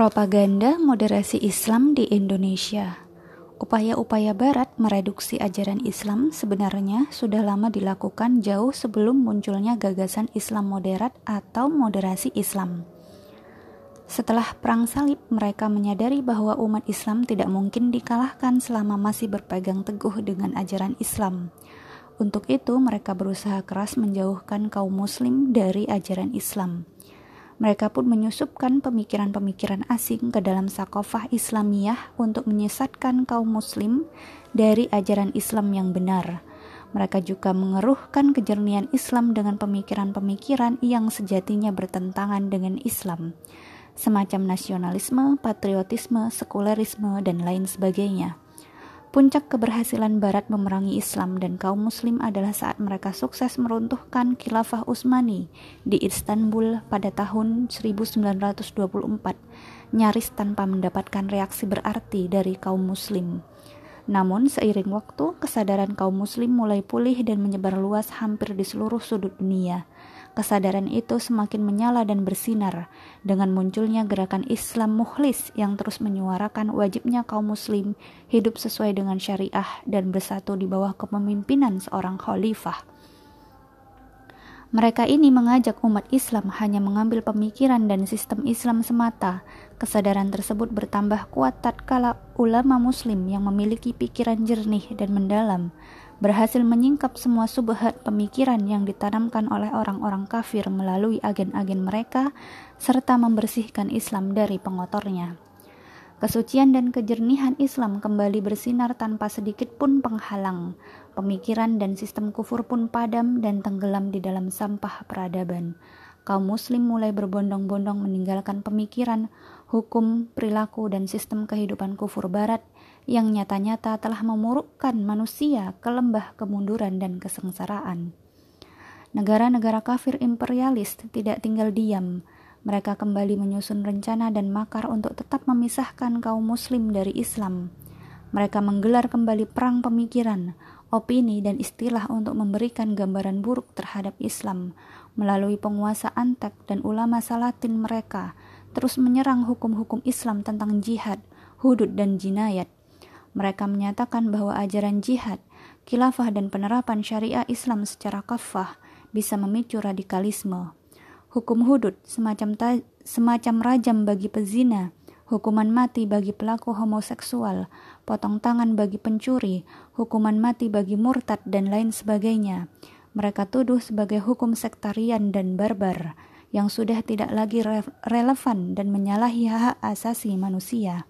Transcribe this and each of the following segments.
Propaganda moderasi Islam di Indonesia. Upaya-upaya Barat mereduksi ajaran Islam sebenarnya sudah lama dilakukan jauh sebelum munculnya gagasan Islam moderat atau moderasi Islam. Setelah Perang Salib, mereka menyadari bahwa umat Islam tidak mungkin dikalahkan selama masih berpegang teguh dengan ajaran Islam. Untuk itu, mereka berusaha keras menjauhkan kaum Muslim dari ajaran Islam. Mereka pun menyusupkan pemikiran-pemikiran asing ke dalam sakofah Islamiyah untuk menyesatkan kaum muslim dari ajaran Islam yang benar. Mereka juga mengeruhkan kejernihan Islam dengan pemikiran-pemikiran yang sejatinya bertentangan dengan Islam, semacam nasionalisme, patriotisme, sekulerisme, dan lain sebagainya. Puncak keberhasilan Barat memerangi Islam dan kaum Muslim adalah saat mereka sukses meruntuhkan Khilafah Utsmani di Istanbul pada tahun 1924, nyaris tanpa mendapatkan reaksi berarti dari kaum Muslim. Namun, seiring waktu, kesadaran kaum Muslim mulai pulih dan menyebar luas hampir di seluruh sudut dunia. Kesadaran itu semakin menyala dan bersinar dengan munculnya gerakan Islam mukhlis yang terus menyuarakan wajibnya kaum muslim hidup sesuai dengan syariah dan bersatu di bawah kepemimpinan seorang khalifah. Mereka ini mengajak umat Islam hanya mengambil pemikiran dan sistem Islam semata. Kesadaran tersebut bertambah kuat tatkala ulama muslim yang memiliki pikiran jernih dan mendalam berhasil menyingkap semua subhat pemikiran yang ditanamkan oleh orang-orang kafir melalui agen-agen mereka, serta membersihkan Islam dari pengotornya. Kesucian dan kejernihan Islam kembali bersinar tanpa sedikit pun penghalang. Pemikiran dan sistem kufur pun padam dan tenggelam di dalam sampah peradaban. Kaum Muslim mulai berbondong-bondong meninggalkan pemikiran, hukum, perilaku, dan sistem kehidupan kufur Barat yang nyata-nyata telah memurukkan manusia ke lembah kemunduran dan kesengsaraan. Negara-negara kafir imperialis tidak tinggal diam. Mereka kembali menyusun rencana dan makar untuk tetap memisahkan kaum muslim dari Islam. Mereka menggelar kembali perang pemikiran, opini, dan istilah untuk memberikan gambaran buruk terhadap Islam melalui penguasa Antek dan ulama Salatin mereka terus menyerang hukum-hukum Islam tentang jihad, hudud, dan jinayat mereka menyatakan bahwa ajaran jihad, khilafah dan penerapan syariah Islam secara kafah bisa memicu radikalisme. Hukum hudud semacam semacam rajam bagi pezina, hukuman mati bagi pelaku homoseksual, potong tangan bagi pencuri, hukuman mati bagi murtad dan lain sebagainya. Mereka tuduh sebagai hukum sektarian dan barbar yang sudah tidak lagi relevan dan menyalahi hak asasi manusia.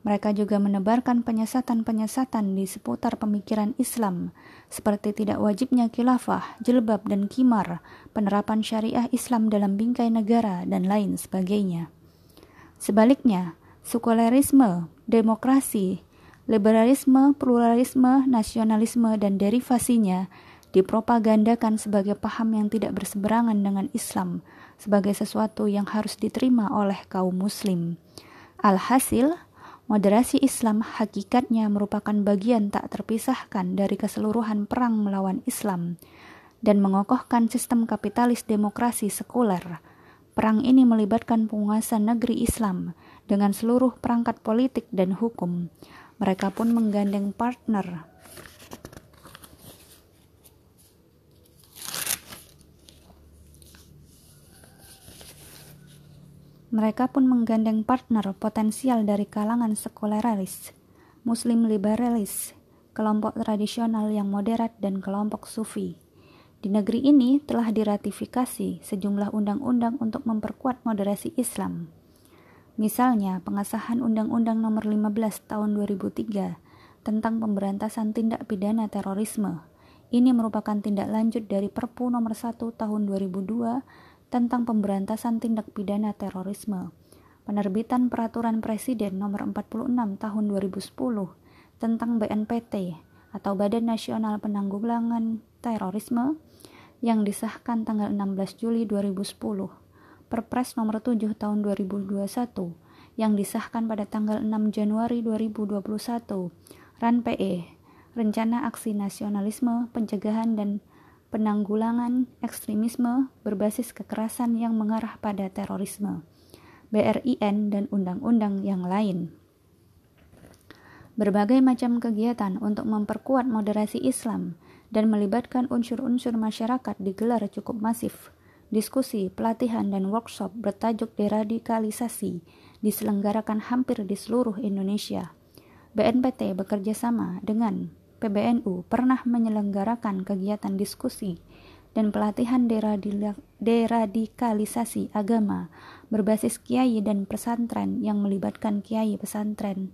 Mereka juga menebarkan penyesatan-penyesatan di seputar pemikiran Islam, seperti tidak wajibnya khilafah, jilbab, dan kimar, penerapan syariah Islam dalam bingkai negara, dan lain sebagainya. Sebaliknya, sekulerisme, demokrasi, liberalisme, pluralisme, nasionalisme, dan derivasinya dipropagandakan sebagai paham yang tidak berseberangan dengan Islam, sebagai sesuatu yang harus diterima oleh kaum Muslim. Alhasil, Moderasi Islam hakikatnya merupakan bagian tak terpisahkan dari keseluruhan perang melawan Islam dan mengokohkan sistem kapitalis demokrasi sekuler. Perang ini melibatkan penguasa negeri Islam dengan seluruh perangkat politik dan hukum. Mereka pun menggandeng partner Mereka pun menggandeng partner potensial dari kalangan sekuleralis, muslim liberalis, kelompok tradisional yang moderat dan kelompok sufi. Di negeri ini telah diratifikasi sejumlah undang-undang untuk memperkuat moderasi Islam. Misalnya, pengesahan Undang-Undang Nomor 15 Tahun 2003 tentang pemberantasan tindak pidana terorisme. Ini merupakan tindak lanjut dari Perpu Nomor 1 Tahun 2002 tentang pemberantasan tindak pidana terorisme, penerbitan Peraturan Presiden Nomor 46 Tahun 2010 tentang BNPT atau Badan Nasional Penanggulangan Terorisme yang disahkan tanggal 16 Juli 2010, Perpres Nomor 7 Tahun 2021 yang disahkan pada tanggal 6 Januari 2021, RAN-PE, Rencana Aksi Nasionalisme, Pencegahan dan penanggulangan ekstremisme berbasis kekerasan yang mengarah pada terorisme. BRIN, dan undang-undang yang lain. Berbagai macam kegiatan untuk memperkuat moderasi Islam dan melibatkan unsur-unsur masyarakat digelar cukup masif. Diskusi, pelatihan, dan workshop bertajuk deradikalisasi diselenggarakan hampir di seluruh Indonesia. BNPT bekerja sama dengan PBNU pernah menyelenggarakan kegiatan diskusi dan pelatihan deradikalisasi agama berbasis kiai dan pesantren yang melibatkan kiai pesantren,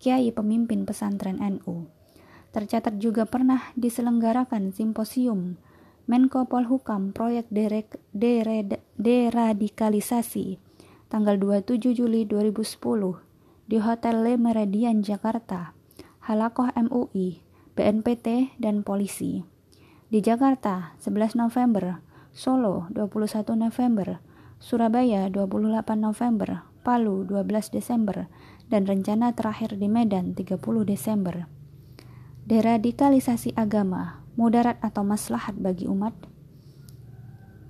kiai pemimpin pesantren NU. Tercatat juga pernah diselenggarakan simposium Menko Polhukam proyek deradikalisasi tanggal 27 Juli 2010 di Hotel Le Meridian Jakarta, Halakoh MUI, BNPT, dan polisi. Di Jakarta 11 November, Solo 21 November, Surabaya 28 November, Palu 12 Desember, dan rencana terakhir di Medan 30 Desember. Deradikalisasi agama, mudarat atau maslahat bagi umat?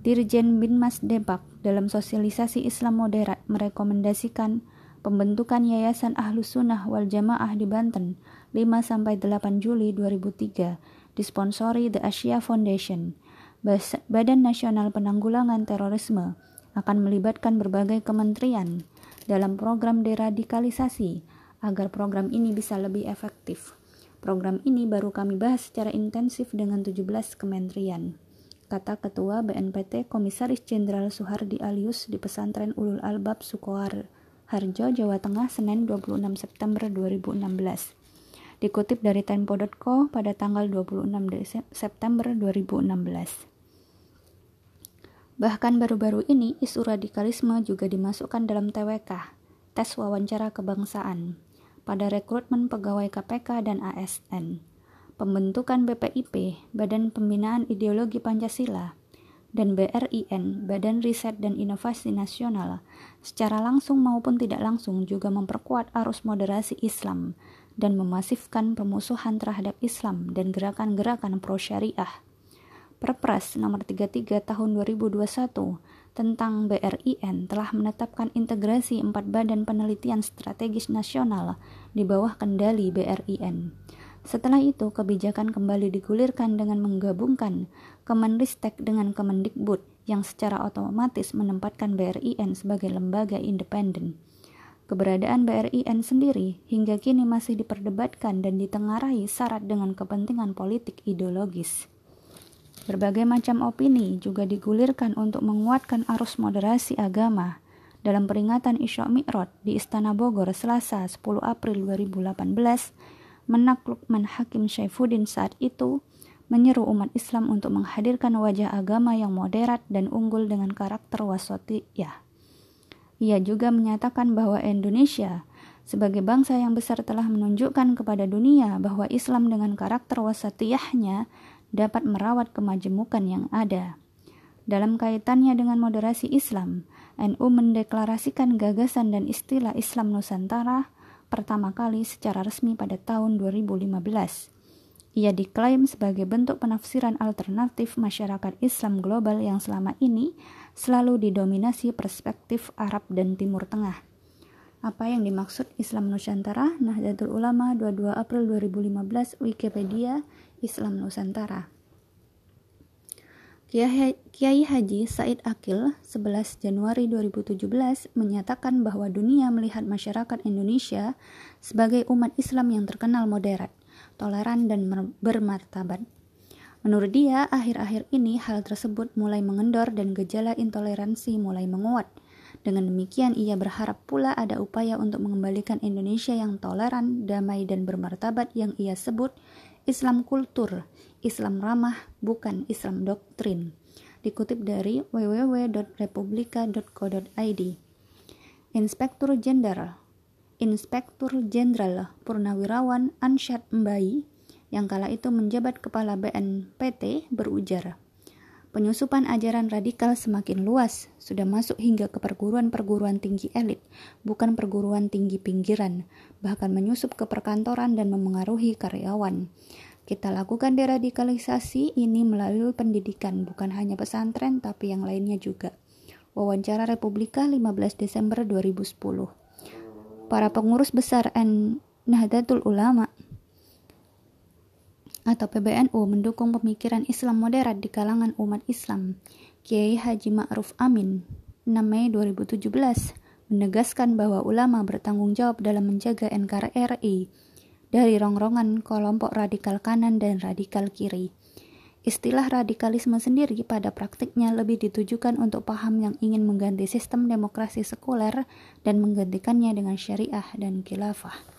Dirjen Binmas Debak dalam sosialisasi Islam moderat merekomendasikan pembentukan Yayasan Ahlus Sunnah wal Jamaah di Banten 5-8 Juli 2003 disponsori The Asia Foundation, Badan Nasional Penanggulangan Terorisme, akan melibatkan berbagai kementerian dalam program deradikalisasi agar program ini bisa lebih efektif. Program ini baru kami bahas secara intensif dengan 17 kementerian, kata Ketua BNPT Komisaris Jenderal Suhardi Alius di Pesantren Ulul Albab Sukohar Harjo, Jawa Tengah, Senin 26 September 2016 dikutip dari tempo.co pada tanggal 26 September 2016. Bahkan baru-baru ini isu radikalisme juga dimasukkan dalam TWK, tes wawancara kebangsaan, pada rekrutmen pegawai KPK dan ASN, pembentukan BPIP, Badan Pembinaan Ideologi Pancasila, dan BRIN, Badan Riset dan Inovasi Nasional, secara langsung maupun tidak langsung juga memperkuat arus moderasi Islam dan memasifkan pemusuhan terhadap Islam dan gerakan-gerakan pro-syariah. Perpres nomor 33 tahun 2021 tentang BRIN telah menetapkan integrasi empat badan penelitian strategis nasional di bawah kendali BRIN. Setelah itu, kebijakan kembali digulirkan dengan menggabungkan Kemenristek dengan Kemendikbud yang secara otomatis menempatkan BRIN sebagai lembaga independen. Keberadaan BRIN sendiri hingga kini masih diperdebatkan dan ditengarai syarat dengan kepentingan politik ideologis. Berbagai macam opini juga digulirkan untuk menguatkan arus moderasi agama dalam peringatan Isra Mi'raj di Istana Bogor Selasa 10 April 2018 Menak Lukman Hakim Syaifuddin saat itu menyeru umat Islam untuk menghadirkan wajah agama yang moderat dan unggul dengan karakter wasatiyah. Ia juga menyatakan bahwa Indonesia sebagai bangsa yang besar telah menunjukkan kepada dunia bahwa Islam dengan karakter wasatiyahnya dapat merawat kemajemukan yang ada. Dalam kaitannya dengan moderasi Islam, NU mendeklarasikan gagasan dan istilah Islam Nusantara pertama kali secara resmi pada tahun 2015. Ia diklaim sebagai bentuk penafsiran alternatif masyarakat Islam global yang selama ini selalu didominasi perspektif Arab dan Timur Tengah. Apa yang dimaksud Islam Nusantara? Nahdlatul Ulama 22 April 2015 Wikipedia Islam Nusantara Kiai Haji Said Akil 11 Januari 2017 menyatakan bahwa dunia melihat masyarakat Indonesia sebagai umat Islam yang terkenal moderat toleran, dan bermartabat. Menurut dia, akhir-akhir ini hal tersebut mulai mengendor dan gejala intoleransi mulai menguat. Dengan demikian, ia berharap pula ada upaya untuk mengembalikan Indonesia yang toleran, damai, dan bermartabat yang ia sebut Islam kultur, Islam ramah, bukan Islam doktrin. Dikutip dari www.republika.co.id. Inspektur Jenderal Inspektur Jenderal Purnawirawan Ansyad Mbai yang kala itu menjabat kepala BNPT berujar, penyusupan ajaran radikal semakin luas, sudah masuk hingga ke perguruan-perguruan tinggi elit, bukan perguruan tinggi pinggiran, bahkan menyusup ke perkantoran dan memengaruhi karyawan. Kita lakukan deradikalisasi ini melalui pendidikan, bukan hanya pesantren, tapi yang lainnya juga. Wawancara Republika 15 Desember 2010 Para pengurus besar N Nahdlatul Ulama atau PBNU mendukung pemikiran Islam moderat di kalangan umat Islam. Kiai Haji Ma'ruf Amin 6 Mei 2017 menegaskan bahwa ulama bertanggung jawab dalam menjaga NKRI dari rongrongan kelompok radikal kanan dan radikal kiri. Istilah radikalisme sendiri pada praktiknya lebih ditujukan untuk paham yang ingin mengganti sistem demokrasi sekuler dan menggantikannya dengan syariah dan khilafah.